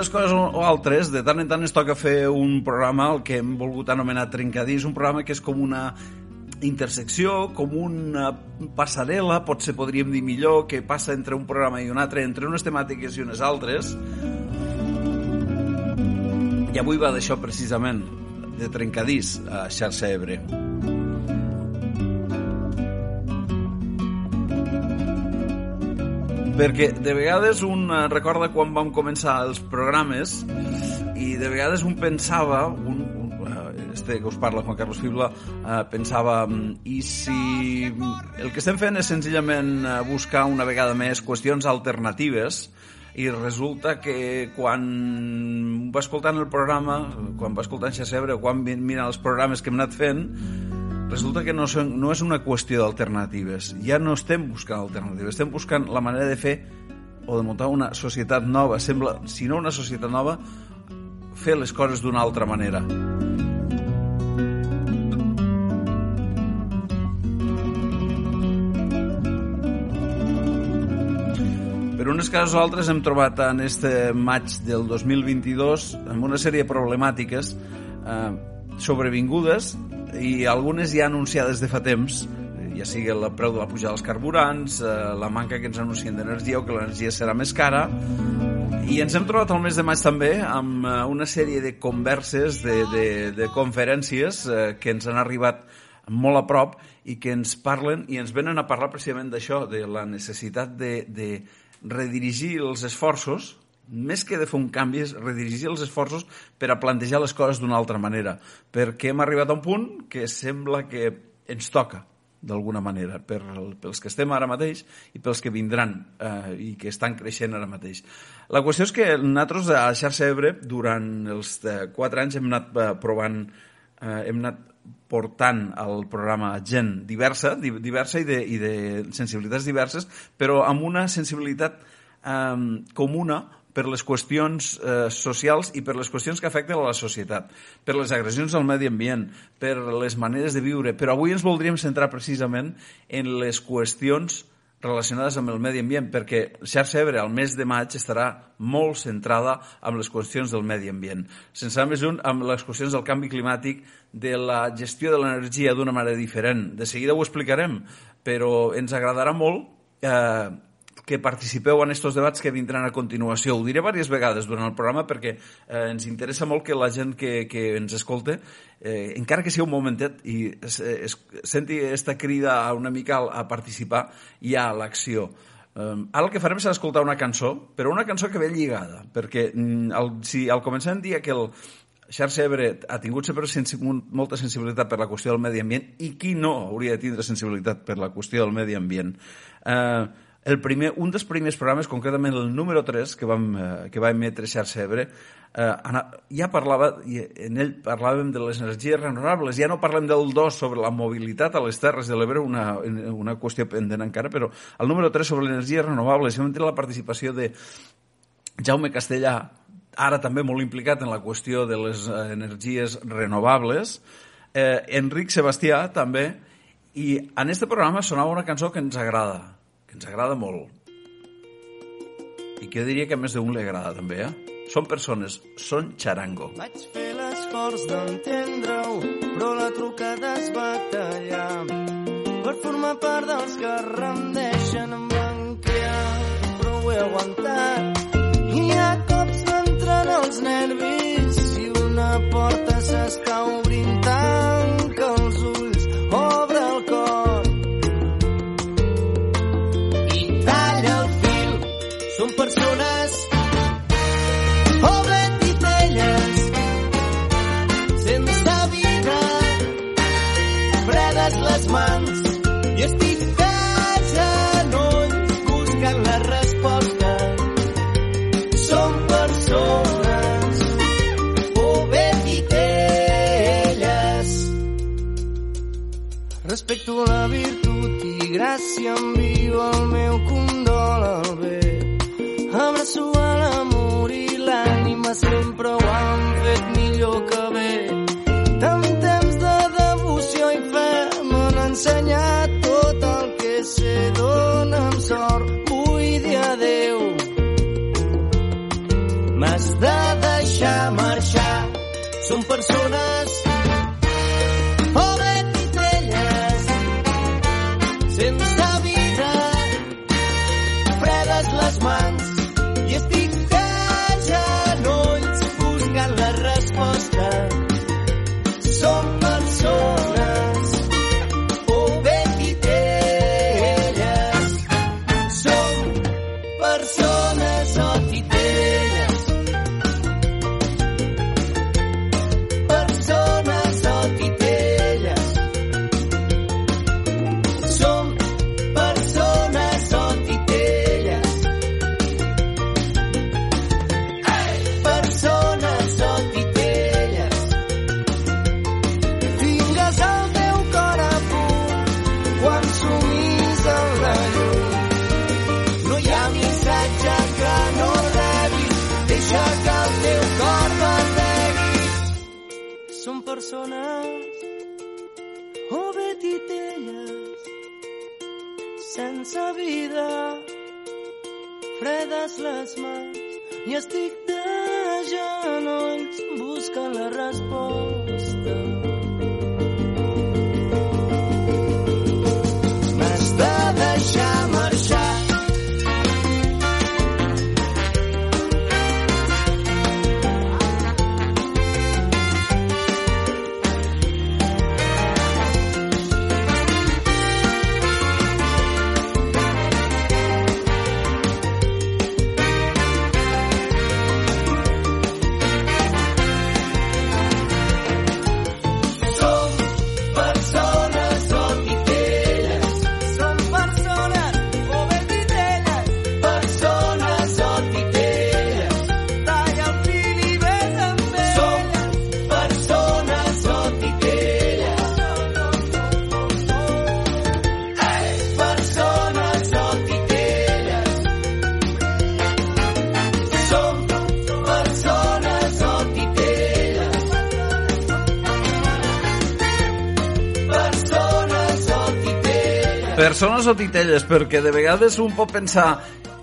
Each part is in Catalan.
Unes coses o altres, de tant en tant ens toca fer un programa, el que hem volgut anomenar Trencadís, un programa que és com una intersecció, com una passarel·la, potser podríem dir millor, que passa entre un programa i un altre, entre unes temàtiques i unes altres. I avui va d'això precisament, de Trencadís a Xarxa Ebre. Perquè de vegades un eh, recorda quan vam començar els programes i de vegades un pensava un, eh, este que us parla Juan Carlos Fibla eh, pensava mm, i si el que estem fent és senzillament eh, buscar una vegada més qüestions alternatives i resulta que quan va escoltant el programa quan va escoltant Xacebre quan mira els programes que hem anat fent resulta que no, són, no és una qüestió d'alternatives. Ja no estem buscant alternatives, estem buscant la manera de fer o de muntar una societat nova. Sembla, si no una societat nova, fer les coses d'una altra manera. Per unes cases o altres hem trobat en este maig del 2022 amb una sèrie de problemàtiques eh, sobrevingudes i algunes ja anunciades de fa temps ja sigui el preu de la pujada dels carburants, eh, la manca que ens anuncien d'energia o que l'energia serà més cara. I ens hem trobat al mes de maig també amb eh, una sèrie de converses, de, de, de conferències eh, que ens han arribat molt a prop i que ens parlen i ens venen a parlar precisament d'això, de la necessitat de, de redirigir els esforços més que de fer un canvi, és redirigir els esforços per a plantejar les coses d'una altra manera, perquè hem arribat a un punt que sembla que ens toca d'alguna manera, per, pels que estem ara mateix i pels que vindran eh, i que estan creixent ara mateix. La qüestió és que nosaltres a Xarxa Ebre, durant els eh, quatre anys, hem anat eh, provant, eh, hem anat portant al programa gent diversa, diversa i de, i de sensibilitats diverses, però amb una sensibilitat eh, comuna per les qüestions eh, socials i per les qüestions que afecten a la societat, per les agressions al medi ambient, per les maneres de viure. Però avui ens voldríem centrar precisament en les qüestions relacionades amb el medi ambient, perquè Xarxa Ebre al mes de maig estarà molt centrada amb les qüestions del medi ambient. Sense anar més lluny, amb les qüestions del canvi climàtic, de la gestió de l'energia d'una manera diferent. De seguida ho explicarem, però ens agradarà molt eh, que participeu en aquests debats que vindran a continuació. Ho diré diverses vegades durant el programa perquè eh, ens interessa molt que la gent que, que ens escolte, eh, encara que sigui un momentet, i es, es, senti aquesta crida una mica a, a participar i a l'acció. Um, ara el que farem és escoltar una cançó, però una cançó que ve lligada, perquè mm, el, si al començar em dia que el Xarxa Ebre ha tingut sempre sensi molta sensibilitat per la qüestió del medi ambient i qui no hauria de tindre sensibilitat per la qüestió del medi ambient. Eh, el primer, un dels primers programes, concretament el número 3, que, vam, eh, que va emetre Xarxa Ebre, eh, ja parlava, en ell parlàvem de les energies renovables, ja no parlem del 2 sobre la mobilitat a les Terres de l'Ebre, una, una qüestió pendent encara, però el número 3 sobre energies renovables, vam tenir la participació de Jaume Castellà, ara també molt implicat en la qüestió de les eh, energies renovables, eh, Enric Sebastià també, i en aquest programa sonava una cançó que ens agrada, que ens agrada molt. I que diria que a més d'un li agrada també, eh? Són persones, són xarango. Vaig fer l'esforç d'entendre-ho, però la trucada es va tallar. Per formar part dels que rendeixen em van però ho he aguantat. I a cops m'entren els nervis i una porta s'està persones. Obren titelles sense vida fredes les mans i estic de genolls buscant la resposta. Som persones obren titelles. Respecto la virtut i gràcia envio el meu condol al bé o titelles, perquè de vegades un pot pensar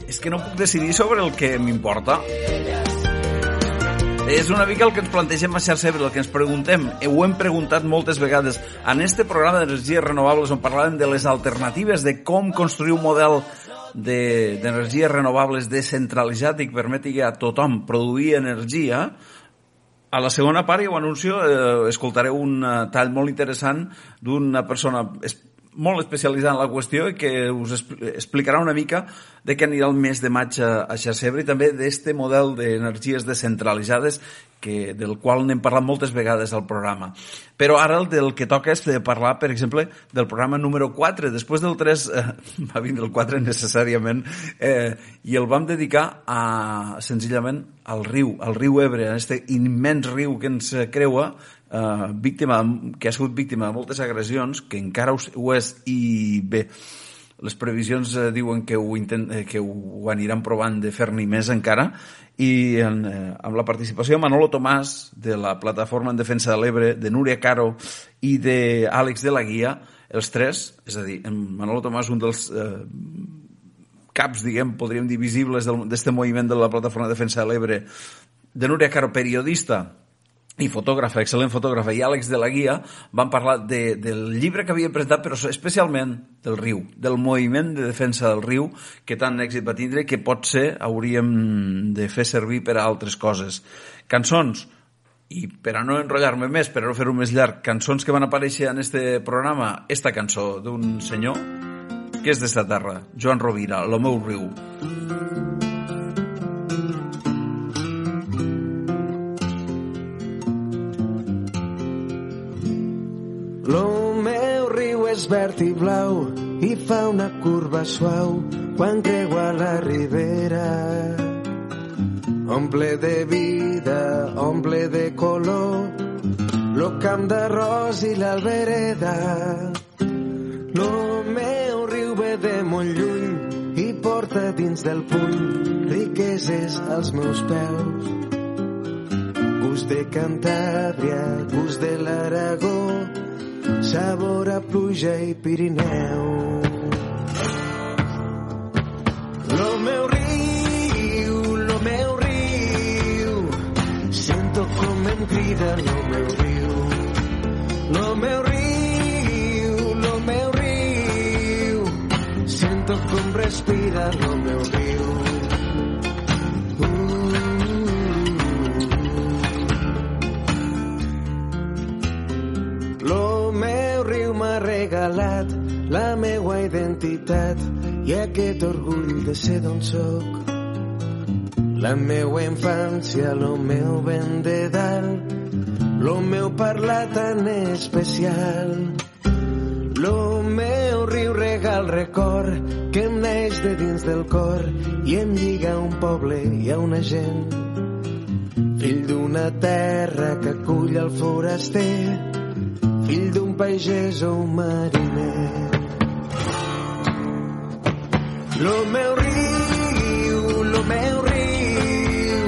és que no puc decidir sobre el que m'importa. És una mica el que ens plantegem a Xarxa el que ens preguntem, ho hem preguntat moltes vegades. En este programa d'energies renovables on parlàvem de les alternatives, de com construir un model de- d'energies renovables descentralitzat i que permeti a tothom produir energia, a la segona part, i ho anuncio, eh, escoltareu un eh, tall molt interessant d'una persona molt especialitzada en la qüestió i que us expl explicarà una mica de què anirà el mes de maig a, Xarcebre i també d'este model d'energies descentralitzades que, del qual n'hem parlat moltes vegades al programa. Però ara el del que toca és de parlar, per exemple, del programa número 4. Després del 3 eh, va vindre el 4 necessàriament eh, i el vam dedicar a, senzillament al riu, al riu Ebre, a este immens riu que ens creua, eh, víctima, que ha sigut víctima de moltes agressions, que encara ho, és, i bé, les previsions eh, diuen que ho, intent, eh, que ho, aniran provant de fer-n'hi més encara i en, eh, amb la participació de Manolo Tomàs de la plataforma en defensa de l'Ebre, de Núria Caro i d'Àlex de la Guia, els tres, és a dir, en Manolo Tomàs un dels eh, caps, diguem, podríem dir, visibles d'aquest moviment de la plataforma de defensa de l'Ebre, de Núria Caro, periodista, i fotògrafa, excel·lent fotògrafa, i Àlex de la Guia van parlar de, del llibre que havia presentat, però especialment del riu, del moviment de defensa del riu, que tant èxit va tindre que pot ser hauríem de fer servir per a altres coses. Cançons, i per a no enrotllar-me més, per a no fer-ho més llarg, cançons que van aparèixer en este programa, esta cançó d'un senyor que és d'esta terra, Joan Rovira, Lo meu riu. Lo meu riu és verd i blau i fa una curva suau quan creua la ribera. Omple de vida, omple de color, lo camp d'arròs i l'albereda. Lo meu riu ve de molt lluny i porta dins del puny riqueses als meus peus. Gust de Cantàbria, gust de l'Aragó, sabor a pluja i Pirineu. Lo meu riu, lo meu riu, sento com em crida lo meu riu. Lo meu riu, lo meu riu, sento com respira lo meu riu. La meua identitat i aquest orgull de ser d'on sóc. La meua infància, lo meu ben de dalt, lo meu parlar tan especial. Lo meu riu regal record que em neix de dins del cor i em lliga a un poble i a una gent. Fill d'una terra que acull el foraster, fill d'un pagès o un mariner. Lo meu riu, lo meu riu,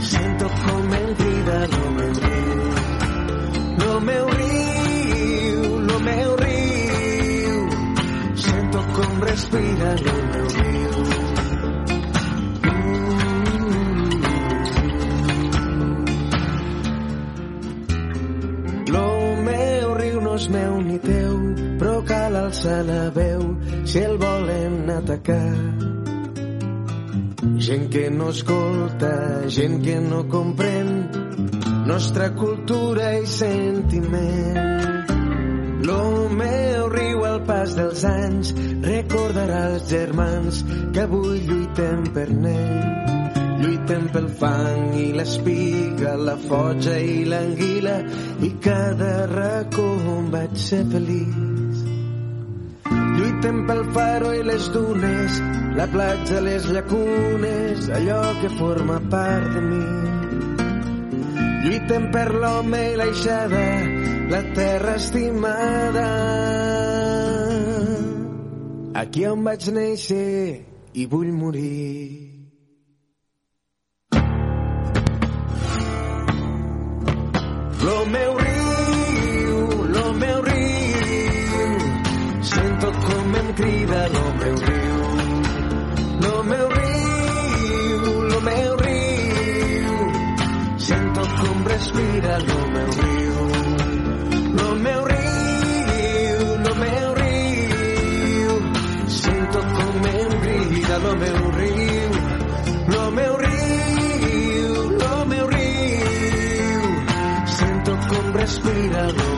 sento com em crida lo meu riu. Lo meu riu, lo meu riu, sento com respira lo meu riu. Lo meu riu meu ni teu, però cal alçar la veu si el volen atacar. Gent que no escolta, gent que no comprèn nostra cultura i sentiment. Lo meu riu al pas dels anys recordarà els germans que avui lluitem per n'ell. Lluitem pel fang i l'espiga, la foja i l'anguila i cada racó on vaig ser feliç. Lluitem pel faro i les dunes, la platja, les llacunes, allò que forma part de mi. Lluitem per l'home i l'aixada, la terra estimada. Aquí on vaig néixer i vull morir. Lo meu riu, crida lo meu riu. Lo meu riu, lo meu riu, sento com respira lo meu riu. Lo meu riu, lo meu riu, sento com em crida lo meu riu. Lo meu riu, lo meu riu, sento com respira lo meu riu.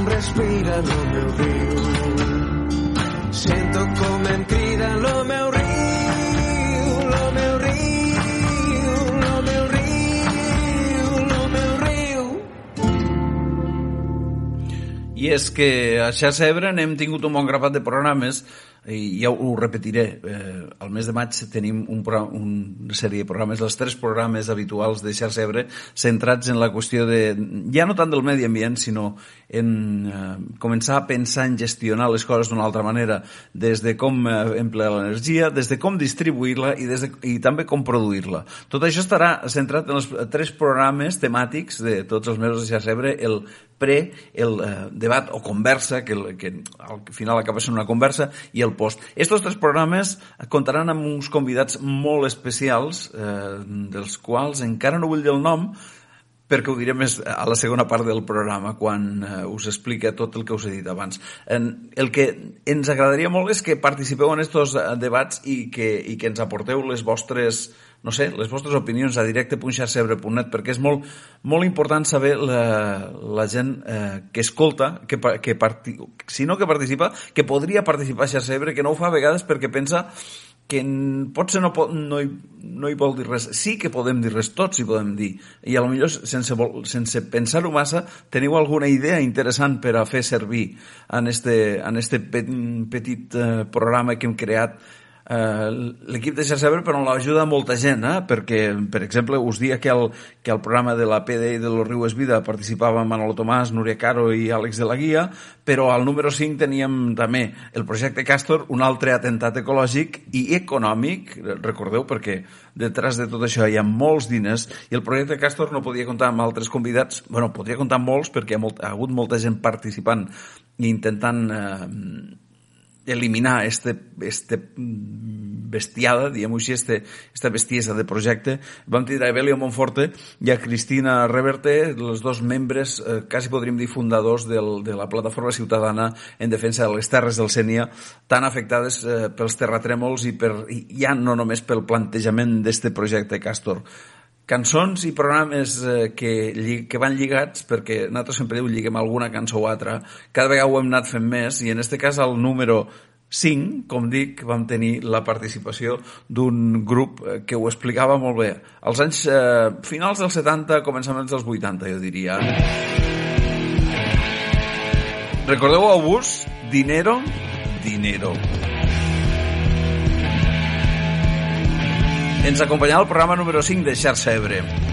Com respira lo meu riu. Sento com em crida lo meu riu, meu riu, meu riu, meu riu. I és que a Xarxa Ebre n'hem tingut un bon grapat de programes i ja ho repetiré, eh, al mes de maig tenim un, una sèrie de programes, els tres programes habituals de Xarxa Ebre centrats en la qüestió de, ja no tant del medi ambient, sinó en eh, començar a pensar en gestionar les coses d'una altra manera, des de com eh, emplear l'energia, des de com distribuir-la i, des de, i també com produir-la. Tot això estarà centrat en els tres programes temàtics de tots els mesos de Xarxa Ebre, el pre, el eh, debat o conversa, que, el, que al final acaba sent una conversa, i el post. Estos tres programes comptaran amb uns convidats molt especials, eh, dels quals encara no vull dir el nom, perquè ho diré més a la segona part del programa, quan eh, us explica tot el que us he dit abans. En, el que ens agradaria molt és que participeu en estos eh, debats i que, i que ens aporteu les vostres no sé, les vostres opinions a directe.xarcebre.net perquè és molt, molt important saber la, la gent eh, que escolta, que, que parti, si no que participa, que podria participar a Xarcebre, que no ho fa a vegades perquè pensa que potser no, no, hi, no hi vol dir res. Sí que podem dir res, tots hi podem dir. I a lo millor, sense, sense pensar-ho massa, teniu alguna idea interessant per a fer servir en este, en este pe- petit eh, programa que hem creat l'equip de Xarxebre però l'ajuda molta gent, eh? perquè, per exemple, us dia que el, que el programa de la PDI de los Rius Vida participava Manolo Tomàs, Núria Caro i Àlex de la Guia, però al número 5 teníem també el projecte Castor, un altre atemptat ecològic i econòmic, recordeu, perquè detrás de tot això hi ha molts diners i el projecte Castor no podia comptar amb altres convidats, bueno, podria comptar amb molts perquè ha, molt, ha hagut molta gent participant i intentant eh, eliminar este, este bestiada, diguem-ho així, este, esta bestiesa de projecte. Vam tenir a Evelio Monforte i a Cristina Reverte, els dos membres, eh, quasi podríem dir fundadors del, de la plataforma ciutadana en defensa de les terres del Sènia, tan afectades eh, pels terratrèmols i, per, i ja no només pel plantejament d'este projecte Castor cançons i programes eh, que, que van lligats, perquè nosaltres sempre diu lliguem alguna cançó o altra, cada vegada ho hem anat fent més, i en este cas el número 5, com dic, vam tenir la participació d'un grup eh, que ho explicava molt bé. Als anys eh, finals dels 70, començaments dels 80, jo diria. Recordeu el bus? Dinero? Dinero. Ens acompanyava el programa número 5 de Xarxa Ebre.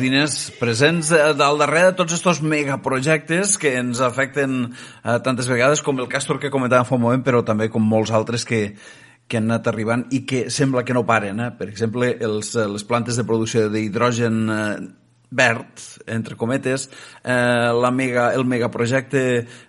Diners presents eh, al darrere de tots aquests megaprojectes que ens afecten eh, tantes vegades com el Castor que comentàvem fa un moment, però també com molts altres que, que han anat arribant i que sembla que no paren. Eh? Per exemple, els, eh, les plantes de producció d'hidrogen eh, verd, entre cometes, eh, la mega, el megaprojecte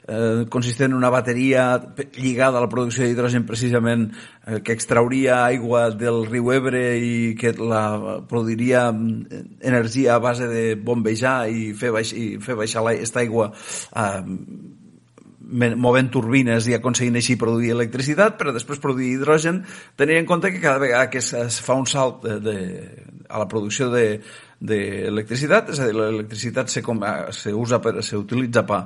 eh, consistent en una bateria lligada a la producció d'hidrogen precisament eh, que extrauria aigua del riu Ebre i que la produiria eh, energia a base de bombejar i fer, baix, i fer baixar aquesta aigua eh, movent turbines i aconseguint així produir electricitat, però després produir hidrogen, tenint en compte que cada vegada que es, es fa un salt de, de, a la producció de, d'electricitat, és a dir, l'electricitat se, se usa per, se utilitza per,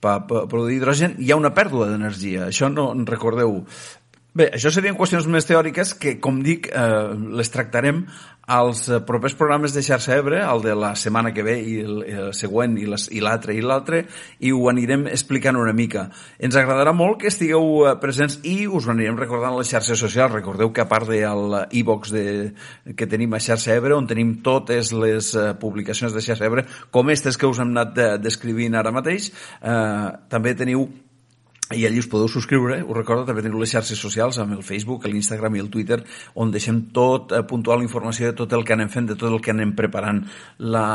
per, per produir hidrogen, hi ha una pèrdua d'energia. Això no recordeu. Bé, això serien qüestions més teòriques que, com dic, eh, les tractarem als eh, propers programes de xarxa Ebre, el de la setmana que ve i el, el següent i l'altre i l'altre, i ho anirem explicant una mica. Ens agradarà molt que estigueu eh, presents i us ho anirem recordant a les xarxes socials. Recordeu que a part del e-box de, que tenim a xarxa Ebre, on tenim totes les publicacions de xarxa Ebre, com aquestes que us hem anat descrivint ara mateix, eh, també teniu i allí us podeu subscriure, us recordo, també teniu les xarxes socials amb el Facebook, l'Instagram i el Twitter, on deixem tot eh, puntual informació de tot el que anem fent, de tot el que anem preparant. La,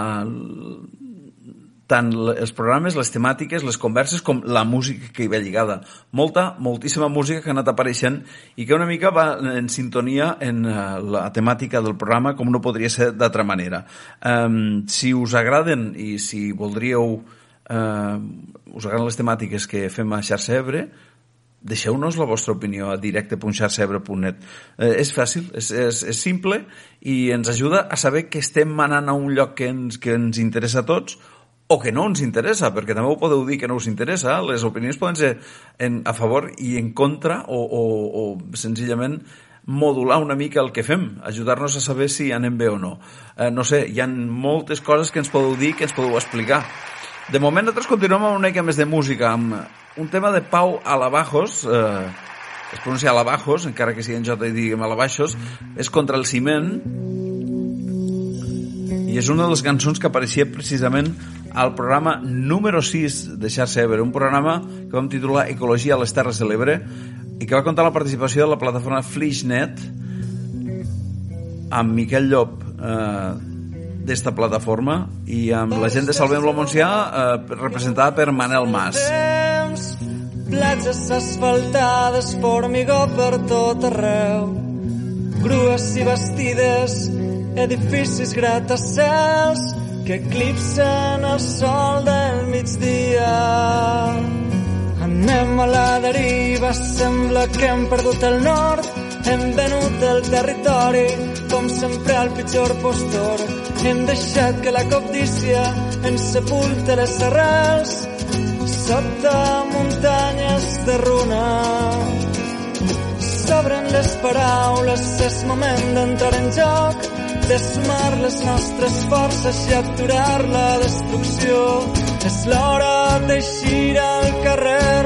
tant els programes, les temàtiques, les converses, com la música que hi ve lligada. Molta, moltíssima música que ha anat apareixent i que una mica va en sintonia en uh, la temàtica del programa, com no podria ser d'altra manera. Um, si us agraden i si voldríeu eh, us agraden les temàtiques que fem a Xarxa Ebre, deixeu-nos la vostra opinió a directe.xarxebre.net. Eh, és fàcil, és, és, és simple i ens ajuda a saber que estem manant a un lloc que ens, que ens interessa a tots o que no ens interessa, perquè també ho podeu dir que no us interessa. Les opinions poden ser en, a favor i en contra o, o, o senzillament modular una mica el que fem, ajudar-nos a saber si anem bé o no. Eh, no sé, hi ha moltes coses que ens podeu dir, que ens podeu explicar. De moment nosaltres continuem amb una mica més de música, amb un tema de Pau Alabajos, eh, es pronuncia Alabajos, encara que sigui en J i diguem Alabajos, és contra el ciment, i és una de les cançons que apareixia precisament al programa número 6 de Xarxa Ebre, un programa que vam titular Ecologia a les Terres de l'Ebre i que va comptar la participació de la plataforma Flixnet amb Miquel Llop, eh, d'esta plataforma i amb la gent de Salvem la Montsià eh, representada per Manel Mas. Platges asfaltades, formigó per tot arreu, grues i vestides, edificis gratacels que eclipsen el sol del migdia. Anem a la deriva, sembla que hem perdut el nord, hem venut el territori, com sempre al pitjor postor. Hem deixat que la cobdícia ens sepulte les arrels sota muntanyes de runa. S'obren les paraules, és moment d'entrar en joc, de sumar les nostres forces i aturar la destrucció. És l'hora d'eixir al carrer,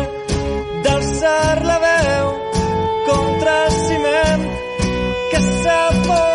d'alçar la veu contra el ciment que s'apodera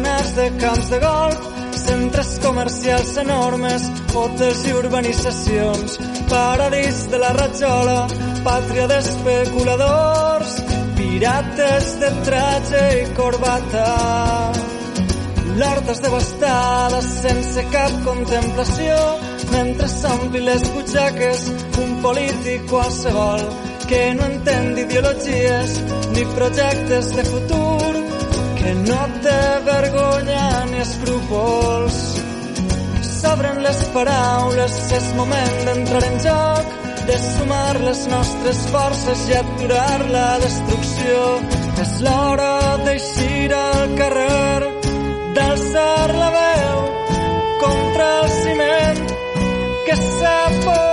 centenars de camps de golf, centres comercials enormes, hotels i urbanitzacions, paradís de la ratjola, pàtria d'especuladors, pirates de traje i corbata. L'horta és devastada sense cap contemplació, mentre s'ompli les butxaques un polític qualsevol que no entén d'ideologies ni projectes de futur que no té vergonya ni escrúpols. S'obren les paraules, és moment d'entrar en joc, de sumar les nostres forces i aturar la destrucció. És l'hora d'eixir al carrer, d'alçar la veu contra el ciment que s'apodera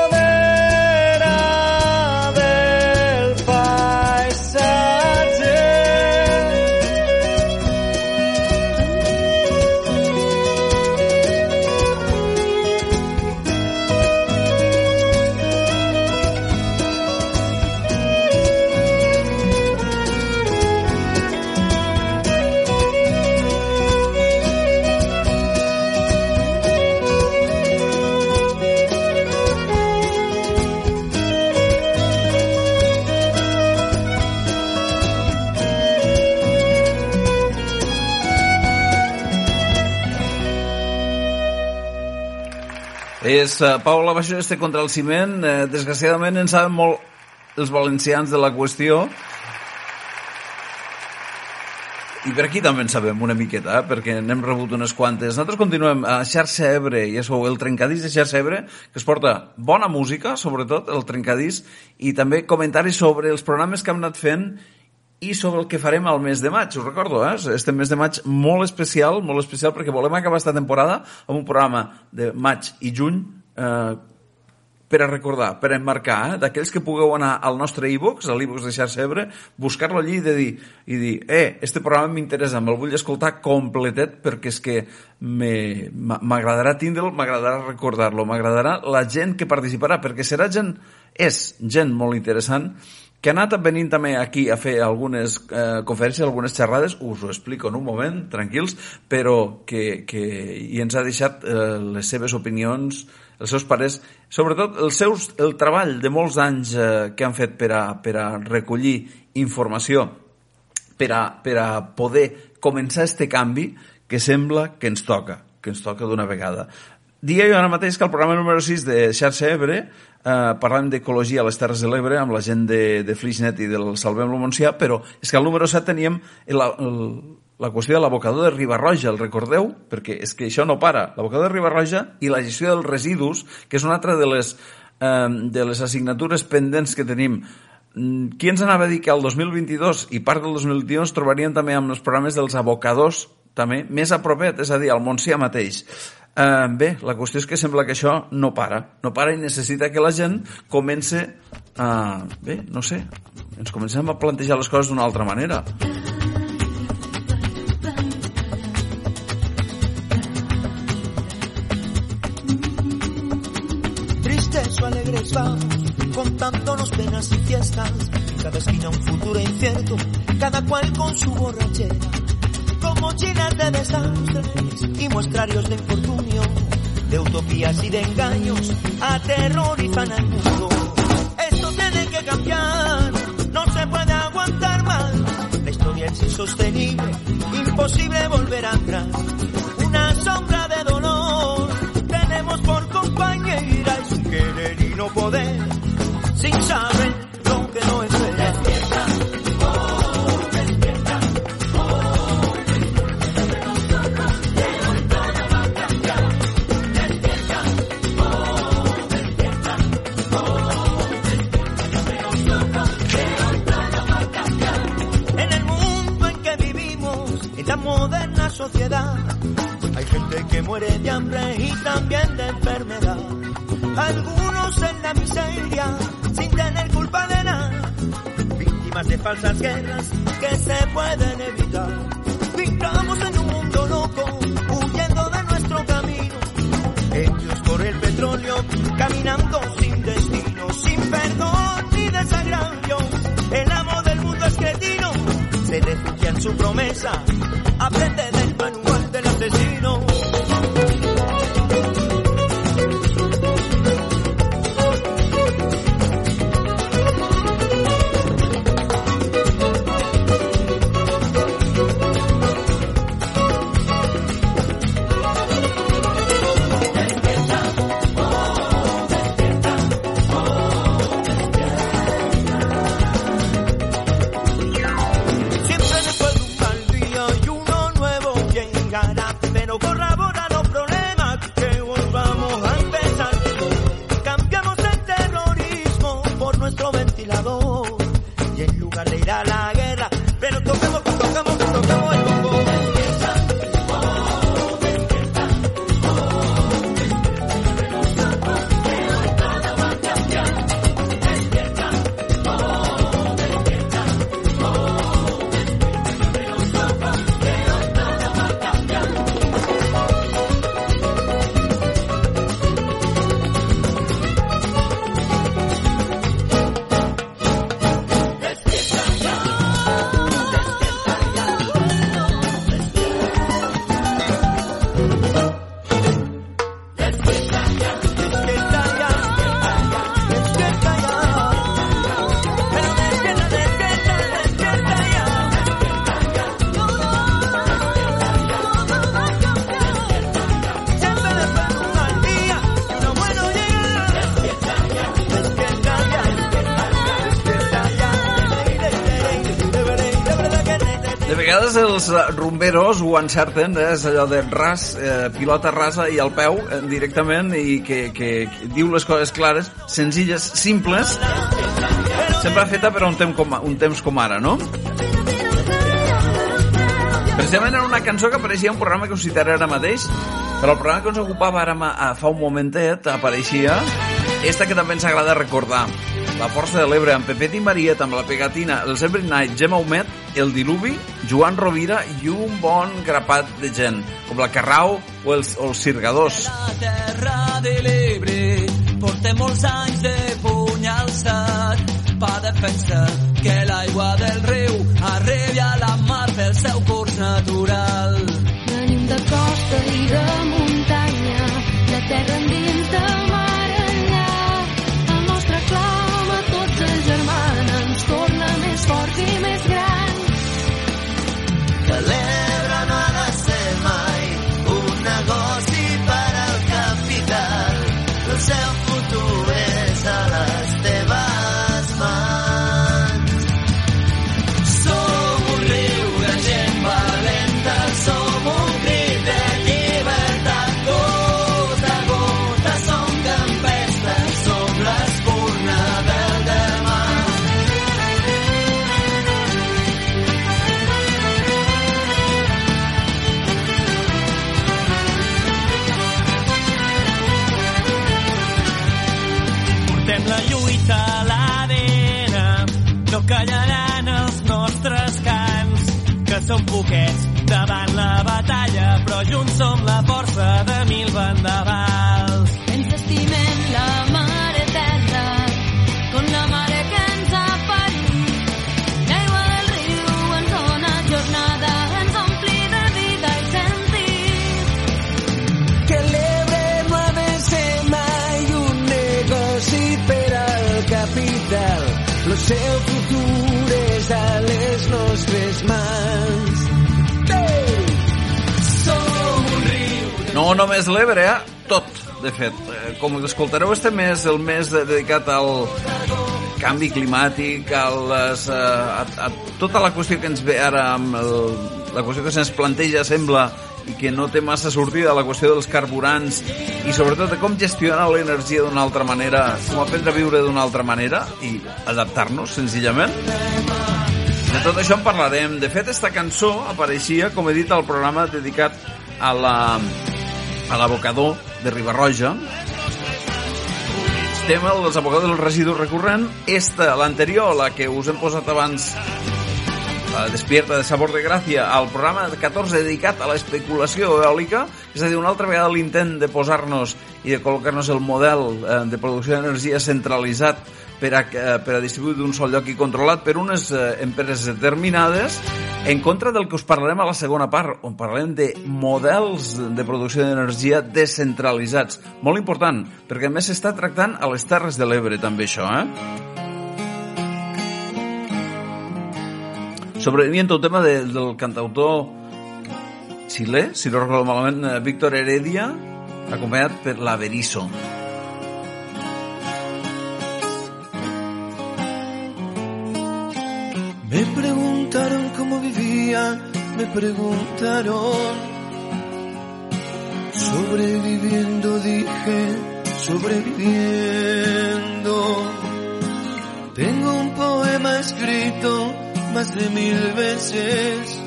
És uh, Paula Baixó este contra el ciment. Uh, desgraciadament en saben molt els valencians de la qüestió. I per aquí també en sabem una miqueta, eh? perquè n'hem rebut unes quantes. Nosaltres continuem a Xarxa Ebre, i és el trencadís de Xarxa Ebre, que es porta bona música, sobretot, el trencadís, i també comentaris sobre els programes que hem anat fent i sobre el que farem al mes de maig. Us recordo, eh? Este mes de maig molt especial, molt especial, perquè volem acabar esta temporada amb un programa de maig i juny eh, per a recordar, per a emmarcar, eh? d'aquells que pugueu anar al nostre e-box, a l'e-box de Xarxa Ebre, buscar-lo allí i, de dir, i dir, eh, este programa m'interessa, me'l vull escoltar completet perquè és que m'agradarà tindre'l, m'agradarà recordar-lo, m'agradarà la gent que participarà, perquè serà gent, és gent molt interessant, que ha anat venint també aquí a fer algunes eh, conferències, algunes xerrades, us ho explico en un moment, tranquils, però que, que i ens ha deixat eh, les seves opinions, els seus pares, sobretot el, seus, el treball de molts anys eh, que han fet per a, per a recollir informació, per a, per a poder començar este canvi que sembla que ens toca, que ens toca d'una vegada. Dia jo ara mateix que el programa número 6 de Xarxa Ebre eh, parlem d'ecologia a les Terres de l'Ebre amb la gent de, de Flixnet i del Salvem-lo Montsià, però és que al número 7 teníem el, el, la qüestió de l'abocador de Ribarroja, el recordeu? Perquè és que això no para. L'abocador de Ribarroja i la gestió dels residus, que és una altra de les, eh, de les assignatures pendents que tenim. Mm, qui ens anava a dir que el 2022 i part del 2021 es trobarien també amb els programes dels abocadors també més a propet, és a dir, al Montsià mateix. Uh, bé, la qüestió és que sembla que això no para, no para i necessita que la gent comence a... Bé, no sé, ens comencem a plantejar les coses d'una altra manera. O alegres vamos, contándonos penas y fiestas, cada esquina un futuro incierto, cada cual con su borrachera como llenas de desastres y muestrarios de infortunio, de utopías y de engaños, aterrorizan al mundo. Esto tiene que cambiar, no se puede aguantar más. La historia es insostenible, imposible volver atrás. No poder, sin saber falsas guerras que se pueden evitar. Vivamos en un mundo loco, huyendo de nuestro camino, hechos por el petróleo, caminando sin destino, sin perdón ni desagravios. El amo del mundo es cretino, se refugia en su promesa, vegades els eh, rumberos ho encerten, eh? és allò de ras, eh, pilota rasa i al peu eh, directament i que, que, que diu les coses clares, senzilles, simples, sempre feta per un temps com, un temps com ara, no? Precisament era una cançó que apareixia en un programa que us citaré ara mateix, però el programa que ens ocupava ara a, fa un momentet apareixia esta que també ens agrada recordar. La Força de l'Ebre, amb Pepet i Mariet, amb la pegatina, el Every Night, Gemma Humet, El Diluvi, Joan Rovira i un bon grapat de gent, com la Carrau o els, o els Cirgadors. La terra de l'Ebre porta molts anys de puny alçat per defensar que l'aigua del riu arribi a la mar pel seu curs natural. Venim de costa i de muntanya, de terra endins No només l'Ebre, eh? tot, de fet. Eh, Com escoltareu este mes, el mes de- dedicat al canvi climàtic, a, les, eh, a, a tota la qüestió que ens ve ara amb el, la qüestió que se'ns planteja, sembla, i que no té massa sortida, la qüestió dels carburants i sobretot de com gestionar l'energia d'una altra manera, com aprendre a viure d'una altra manera i adaptar-nos, senzillament. De tot això en parlarem. De fet, esta cançó apareixia, com he dit, al programa dedicat a la a l'abocador de Ribarroja. Tema dels abocadors del residu recurrent. Esta, l'anterior, la que us hem posat abans, la despierta de sabor de gràcia, al programa 14 dedicat a l'especulació eòlica, és a dir, una altra vegada l'intent de posar-nos i de col·locar-nos el model eh, de producció d'energia centralitzat per a, eh, per a distribuir d'un sol lloc i controlat per unes eh, empreses determinades, en contra del que us parlarem a la segona part, on parlarem de models de producció d'energia descentralitzats. Molt important, perquè a més s'està tractant a les Terres de l'Ebre també això, eh? Sobreviviendo el tema de, del cantautor xilè, si no recordo malament, eh, Víctor Heredia, acompanyat per l'Averizo. Me preguntaron. Sobreviviendo, dije, sobreviviendo. Tengo un poema escrito más de mil veces.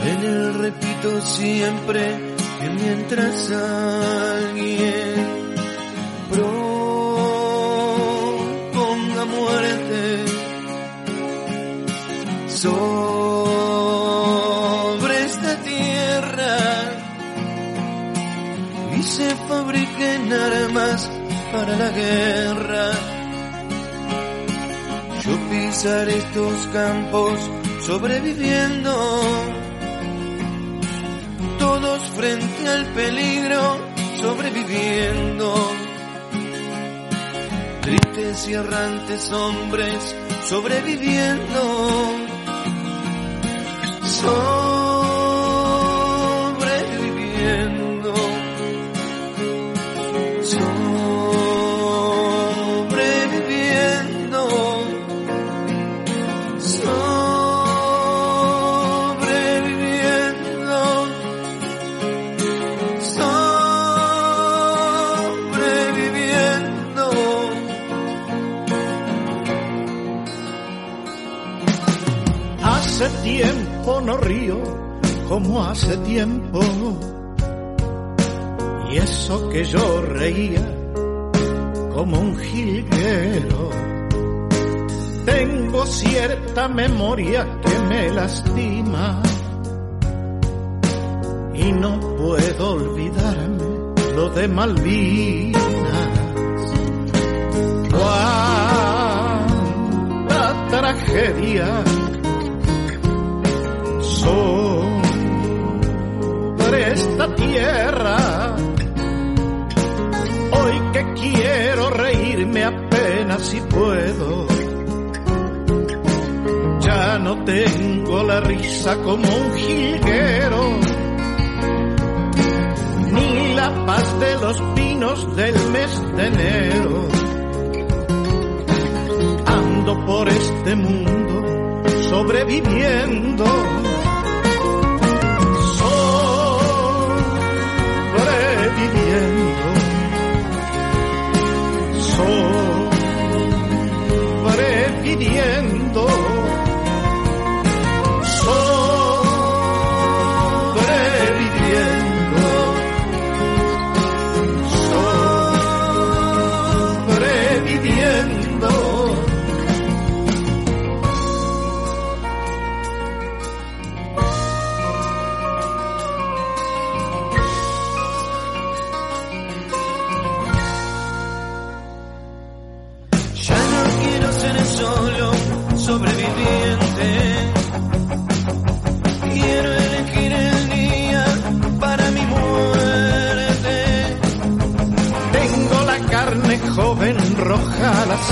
En él repito siempre que mientras alguien armas para la guerra. Yo pisaré estos campos sobreviviendo, todos frente al peligro sobreviviendo. Tristes y errantes hombres sobreviviendo. Sobreviviendo. Como hace tiempo. Y eso que yo reía como un jilguero. Tengo cierta memoria que me lastima y no puedo olvidarme lo de Malvinas. Cuánta tragedia sobre esta tierra. Hoy que quiero reírme apenas si puedo. Ya no tengo la risa como un jilguero, ni la paz de los pinos del mes de enero. Ando por este mundo sobreviviendo. Yeah.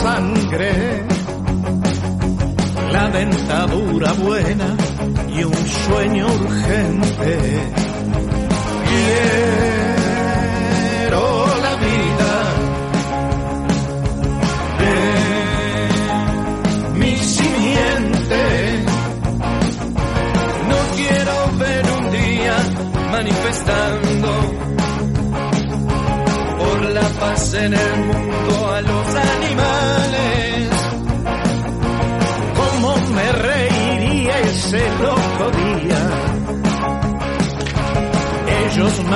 Sangre, la dentadura buena y un sueño urgente. Quiero la vida de mi simiente. No quiero ver un día manifestando por la paz en el mundo a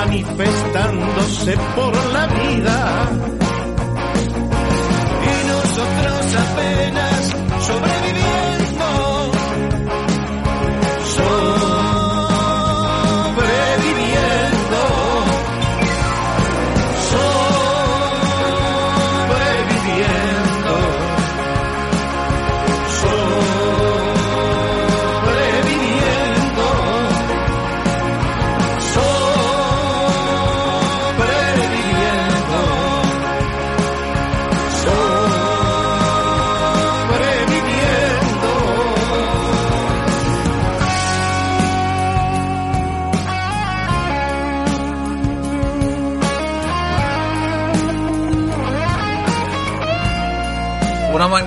manifestándose por la vida.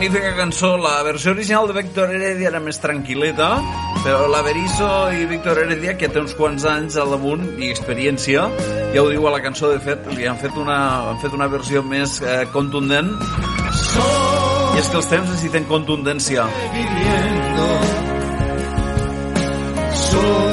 Magnífica cançó. La versió original de Víctor Heredia era més tranquil·leta, però la Berisso i Víctor Heredia, que té uns quants anys al damunt i experiència, ja ho diu a la cançó, de fet, li han fet una, han fet una versió més eh, contundent. I és que els temps necessiten contundència. sobreviviendo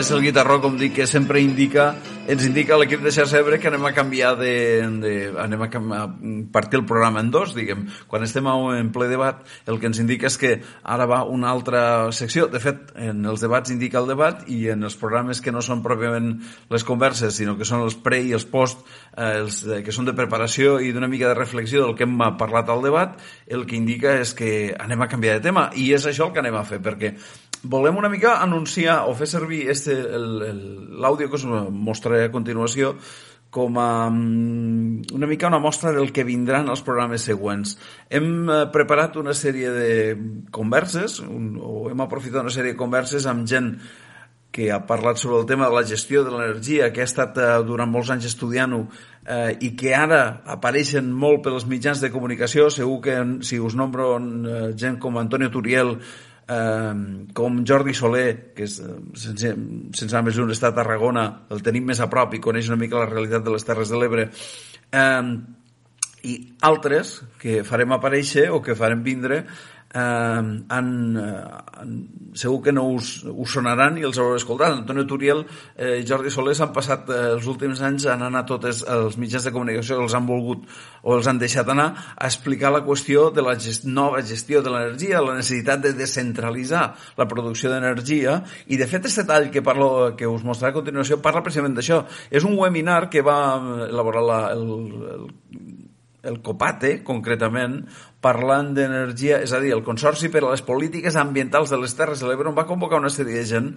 és el guitarró, com dic, que sempre indica ens indica l'equip de xarxa Ebre que anem a canviar de, de anem a, a partir el programa en dos, diguem. Quan estem en ple debat, el que ens indica és que ara va una altra secció. De fet, en els debats indica el debat i en els programes que no són pròpiament les converses, sinó que són els pre i els post, eh, els eh, que són de preparació i d'una mica de reflexió del que hem parlat al debat, el que indica és que anem a canviar de tema i és això el que anem a fer, perquè volem una mica anunciar o fer servir l'àudio que us mostraré a continuació com a mm, una mica una mostra del que vindran els programes següents. Hem eh, preparat una sèrie de converses, un, o hem aprofitat una sèrie de converses amb gent que ha parlat sobre el tema de la gestió de l'energia, que ha estat eh, durant molts anys estudiant-ho eh, i que ara apareixen molt pels mitjans de comunicació. Segur que si us nombro eh, gent com Antonio Turiel, com Jordi Soler, que és, eh, sense, sense anar més lluny, està a Tarragona, el tenim més a prop i coneix una mica la realitat de les Terres de l'Ebre, eh, i altres que farem aparèixer o que farem vindre eh, han, eh, han, segur que no us, us sonaran i els haureu escoltat. Antonio Turiel eh, i Jordi Soler s'han passat eh, els últims anys han anat totes els mitjans de comunicació els han volgut o els han deixat anar a explicar la qüestió de la gest nova gestió de l'energia, la necessitat de descentralitzar la producció d'energia i de fet aquest tall que, parlo, que us mostraré a continuació parla precisament d'això. És un webinar que va elaborar la, el, el el COPATE, concretament, parlant d'energia, és a dir, el Consorci per a les Polítiques Ambientals de les Terres de l'Ebre on va convocar una sèrie de gent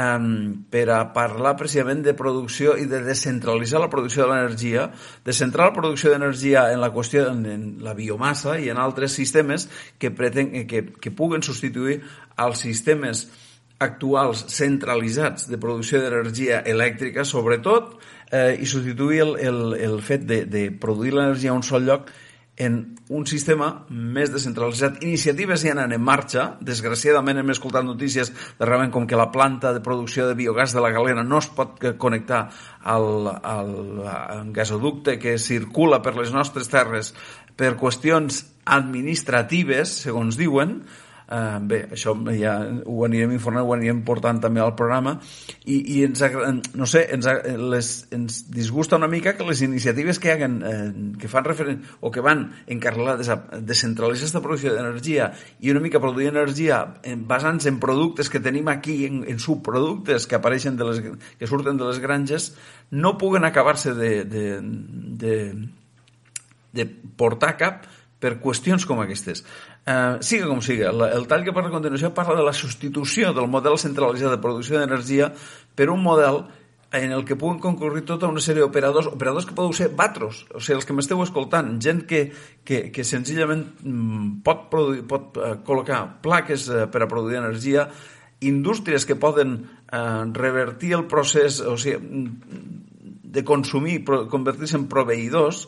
um, per a parlar precisament de producció i de descentralitzar la producció de l'energia, de centrar la producció d'energia en la qüestió en, en la biomassa i en altres sistemes que, preten, que, que puguen substituir als sistemes actuals centralitzats de producció d'energia elèctrica, sobretot, eh, i substituir el, el, el fet de, de produir l'energia a un sol lloc en un sistema més descentralitzat. Iniciatives ja anen en marxa. Desgraciadament hem escoltat notícies darrerament com que la planta de producció de biogàs de la Galena no es pot connectar al, al gasoducte que circula per les nostres terres per qüestions administratives, segons diuen, Uh, bé, això ja ho anirem informant, ho anirem portant també al programa i, i ens, no sé, ens, les, ens disgusta una mica que les iniciatives que, hagen, eh, que fan referen o que van encarregades a descentralitzar aquesta producció d'energia i una mica produir energia en, basant-se en productes que tenim aquí, en, en subproductes que apareixen de les, que surten de les granges, no puguen acabar-se de, de, de, de portar cap per qüestions com aquestes. Uh, siga com siga, la, el tall que parla a continuació parla de la substitució del model centralitzat de producció d'energia per un model en el que puguen concurrir tota una sèrie d'operadors, operadors que podeu ser batros, o sigui, els que m'esteu escoltant, gent que, que, que senzillament mm, pot, produir, pot uh, col·locar plaques uh, per a produir energia, indústries que poden uh, revertir el procés, o sigui, mm, de consumir, convertir-se en proveïdors,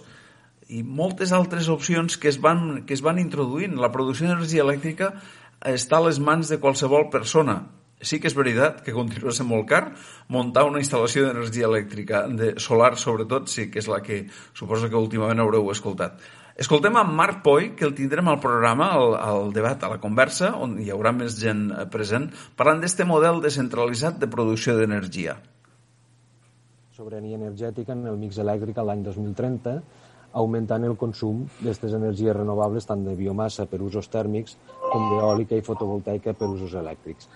i moltes altres opcions que es van, que es van introduint. La producció d'energia elèctrica està a les mans de qualsevol persona. Sí que és veritat que continua sent molt car muntar una instal·lació d'energia elèctrica, de solar sobretot, sí que és la que suposo que últimament haureu escoltat. Escoltem a Marc Poi, que el tindrem al programa, al, al debat, a la conversa, on hi haurà més gent eh, present, parlant d'este model descentralitzat de producció d'energia. Sobirania energètica en el mix elèctric l'any 2030, augmentant el consum d'aquestes energies renovables tant de biomassa per usos tèrmics com d'eòlica i fotovoltaica per usos elèctrics.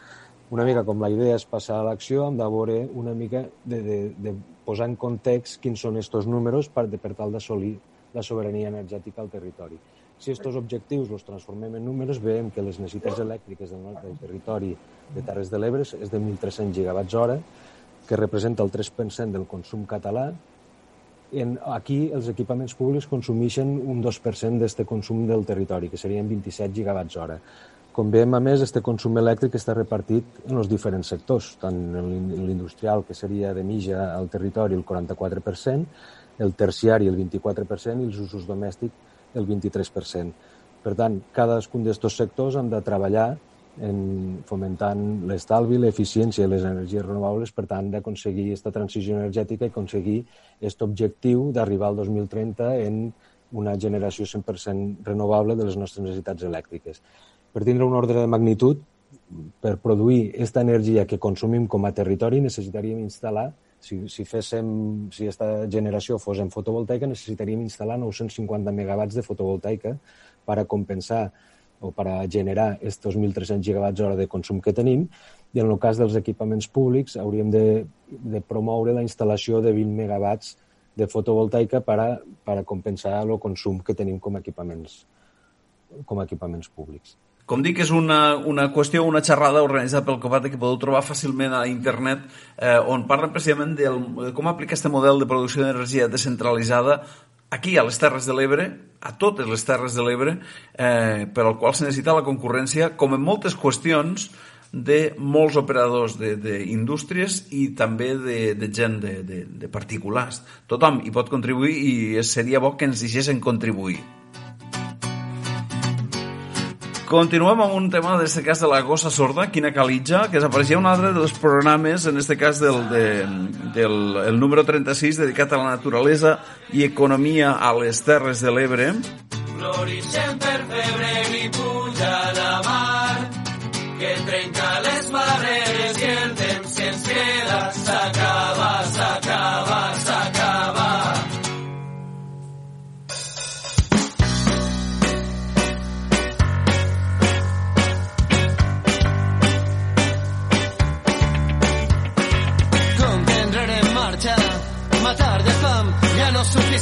Una mica com la idea és passar a l'acció, hem de veure una mica de, de, de posar en context quins són aquests números per, de, per tal d'assolir la sobirania energètica al territori. Si aquests objectius els transformem en números, veiem que les necessitats elèctriques del, del territori de Terres de l'Ebre és de 1.300 gigawatts hora, que representa el 3% del consum català. En, aquí els equipaments públics consumeixen un 2% d'aquest consum del territori, que serien 27 gigawatts hora. Com veiem, a més, aquest consum elèctric està repartit en els diferents sectors, tant en l'industrial, que seria de mitja al territori el 44%, el terciari el 24% i els usos domèstics el 23%. Per tant, cadascun d'aquests sectors han de treballar en fomentant l'estalvi, l'eficiència i les energies renovables, per tant, d'aconseguir aquesta transició energètica i aconseguir aquest objectiu d'arribar al 2030 en una generació 100% renovable de les nostres necessitats elèctriques. Per tindre un ordre de magnitud, per produir aquesta energia que consumim com a territori necessitaríem instal·lar, si, si féssim, si aquesta generació fos en fotovoltaica, necessitaríem instal·lar 950 megawatts de fotovoltaica per a compensar o per a generar aquests 1.300 gigawatts hora de consum que tenim i en el cas dels equipaments públics hauríem de, de promoure la instal·lació de 20 megawatts de fotovoltaica per a, per a compensar el consum que tenim com a equipaments, com a equipaments públics. Com dic, és una, una qüestió, una xerrada organitzada pel COPAT que podeu trobar fàcilment a internet eh, on parlen precisament del, de com aplicar aquest model de producció d'energia descentralitzada aquí a les Terres de l'Ebre, a totes les Terres de l'Ebre, eh, per al qual se necessita la concurrència, com en moltes qüestions, de molts operadors d'indústries i també de, de gent, de, de, de particulars. Tothom hi pot contribuir i seria bo que ens deixessin contribuir. Continuem amb un tema, en cas, de la gossa sorda, Quina Calitja, que desapareixia un altre dels programes, en aquest cas del, de, del el número 36, dedicat a la naturalesa i economia a les Terres de l'Ebre. Florixen per febrer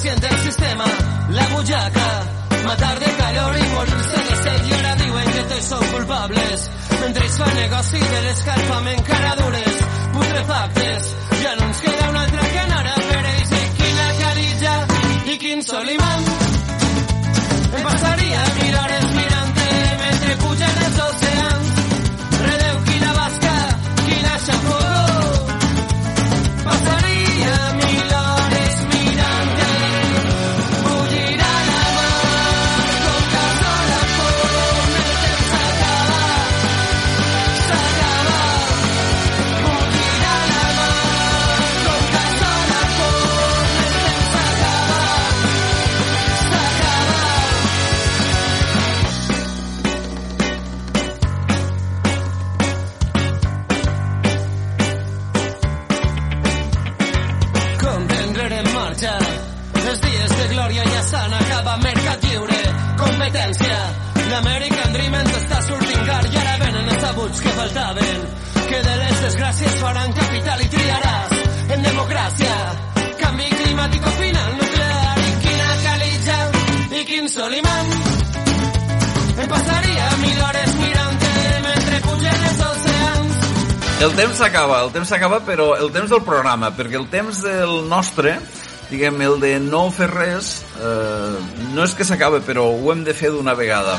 suficiente el sistema, la bullaca, matar de calor i morir-se de set i ara diuen que tots són culpables mentre es fa negoci de l'escalfament cara dures, putrefactes. Ja no ens queda una altra que anar a per ells i quina caritja i quin solimant em L'American Dream ens està sortint car i ara venen els abuts que faltaven. Que de les desgràcies faran capital i triaràs en democràcia. Canvi climàtic o final nuclear. I quina calitja i quin solimant. Em passaria mil hores mirant-te mentre pugen els oceans. El temps s'acaba, el temps s'acaba, però el temps del programa, perquè el temps del nostre, diguem, el de no fer res, eh, no és que s'acabe, però ho hem de fer d'una vegada.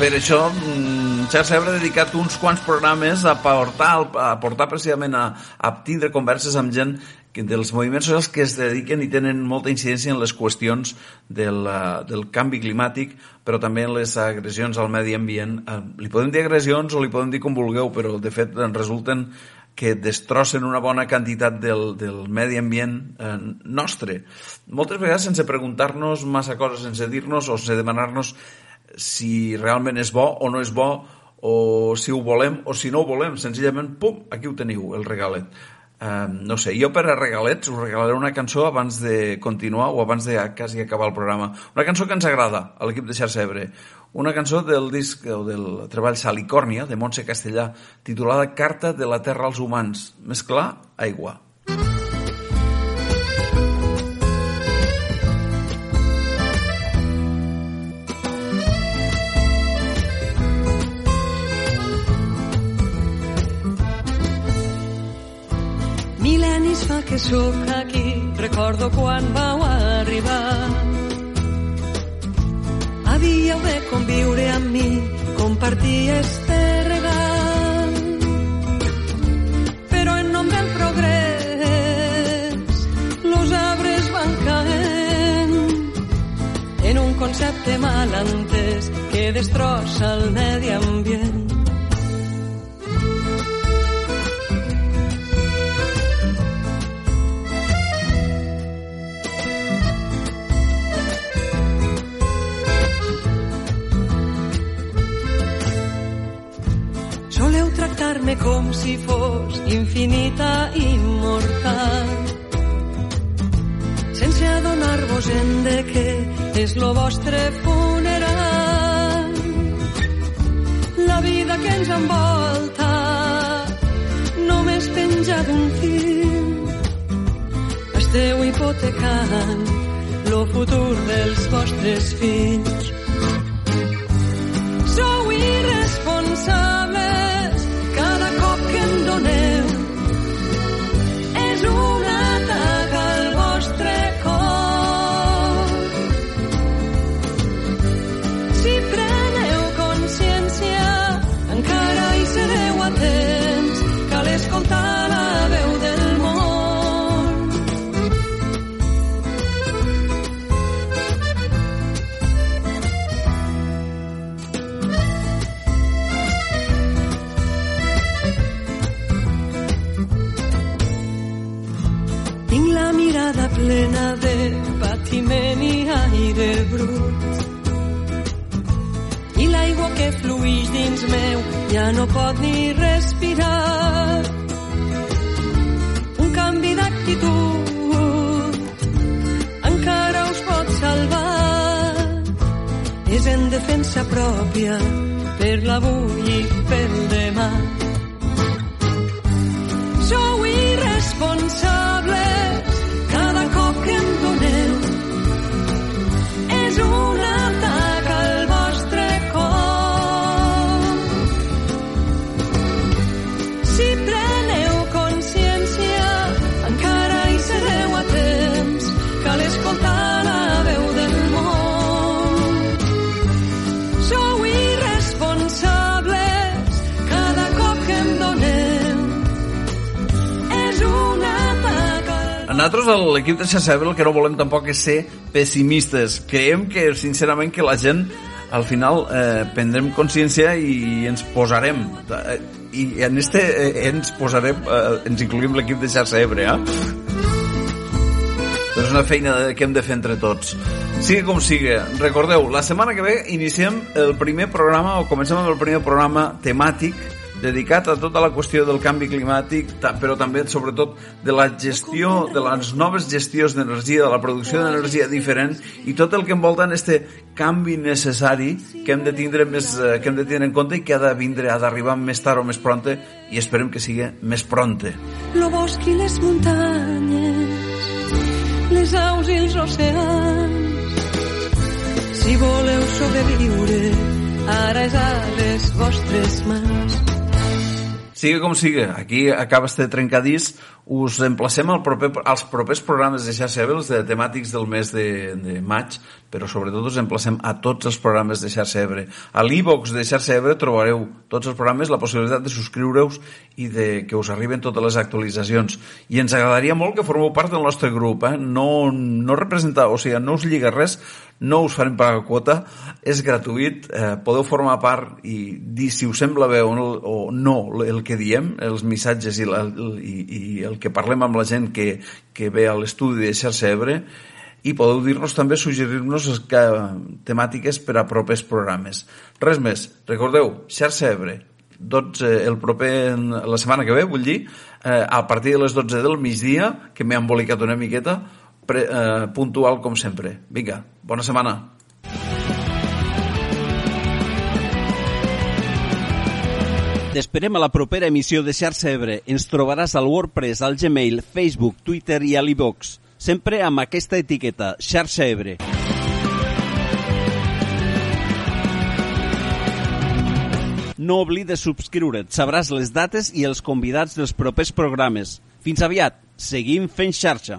Per això, mm, Xarxa Ebre ha dedicat uns quants programes a portar, a portar precisament a, a tindre converses amb gent que, dels moviments socials que es dediquen i tenen molta incidència en les qüestions del, eh, del canvi climàtic, però també en les agressions al medi ambient. Eh, li podem dir agressions o li podem dir com vulgueu, però de fet en resulten que destrossen una bona quantitat del, del medi ambient eh, nostre. Moltes vegades sense preguntar-nos massa coses, sense dir-nos o sense demanar-nos si realment és bo o no és bo, o si ho volem o si no ho volem. Senzillament, pum, aquí ho teniu, el regalet. Uh, no sé, jo per a regalets us regalaré una cançó abans de continuar o abans de quasi acabar el programa. Una cançó que ens agrada a l'equip de Xarxa Ebre. Una cançó del disc o del treball Salicòrnia, de Montse Castellà, titulada Carta de la Terra als Humans. Més clar, aigua. Mil·lennis fa que sóc aquí, recordo quan vau arribar. De conviure amb mi, compartir este regal. Però en nom del progrés, los arbres van caent en un concepte mal entès que destrossa el medi ambient. Amar-me com si fos infinita i immortal. Sense adonar-vos en de què és lo vostre funeral. La vida que ens envolta només penja d'un fil. Esteu hipotecant lo futur dels vostres fills mirada plena de patiment i aire brut. I l'aigua que fluix dins meu ja no pot ni respirar. Un canvi d'actitud encara us pot salvar. És en defensa pròpia per l'avui i pel demà. Sou irresponsables Nosaltres, l'equip de Xacebre, el que no volem tampoc és ser pessimistes. Creiem que, sincerament, que la gent al final eh, prendrem consciència i ens posarem eh, i en este eh, ens posarem eh, ens incluïm l'equip de Xarxa Ebre eh? És una feina que hem de fer entre tots. Sigui com sigui, recordeu, la setmana que ve iniciem el primer programa, o comencem amb el primer programa temàtic dedicat a tota la qüestió del canvi climàtic, però també, sobretot, de la gestió, de les noves gestions d'energia, de la producció d'energia diferent i tot el que envolta en este canvi necessari que hem de tindre més, eh, que hem de tenir en compte i que ha de vindre, ha d'arribar més tard o més pronte i esperem que sigui més pronte. lo bosc i les muntanyes, les aus i els oceans. Si voleu sobreviure, ara és a les vostres mans. Sigui com sigui, aquí acaba este trencadís. Us emplacem al proper, als propers programes de Xarxa Ebre, els de temàtics del mes de, de maig, però sobretot us emplacem a tots els programes de Xarxa Ebre. A l'e-box de Xarxa Ebre trobareu tots els programes, la possibilitat de subscriure-us i de que us arriben totes les actualitzacions. I ens agradaria molt que formeu part del nostre grup, eh? no, no representa, o sigui, no us lliga res, no us farem pagar quota, és gratuït, eh, podeu formar part i dir si us sembla bé o no, o no el que diem, els missatges i, la, i, i el que parlem amb la gent que, que ve a l'estudi de Xarxa Ebre i podeu dir-nos també, suggerir-nos que, temàtiques per a propers programes. Res més, recordeu, Xarxa Ebre, 12, el proper, la setmana que ve, vull dir, eh, a partir de les 12 del migdia, que m'he embolicat una miqueta, pre, eh, puntual com sempre. Vinga, bona setmana. T'esperem a la propera emissió de Xarxa Ebre. Ens trobaràs al WordPress, al Gmail, Facebook, Twitter i a l'iVox. Sempre amb aquesta etiqueta, Xarxa Ebre. No oblides subscriure't, sabràs les dates i els convidats dels propers programes. Fins aviat, seguim fent xarxa.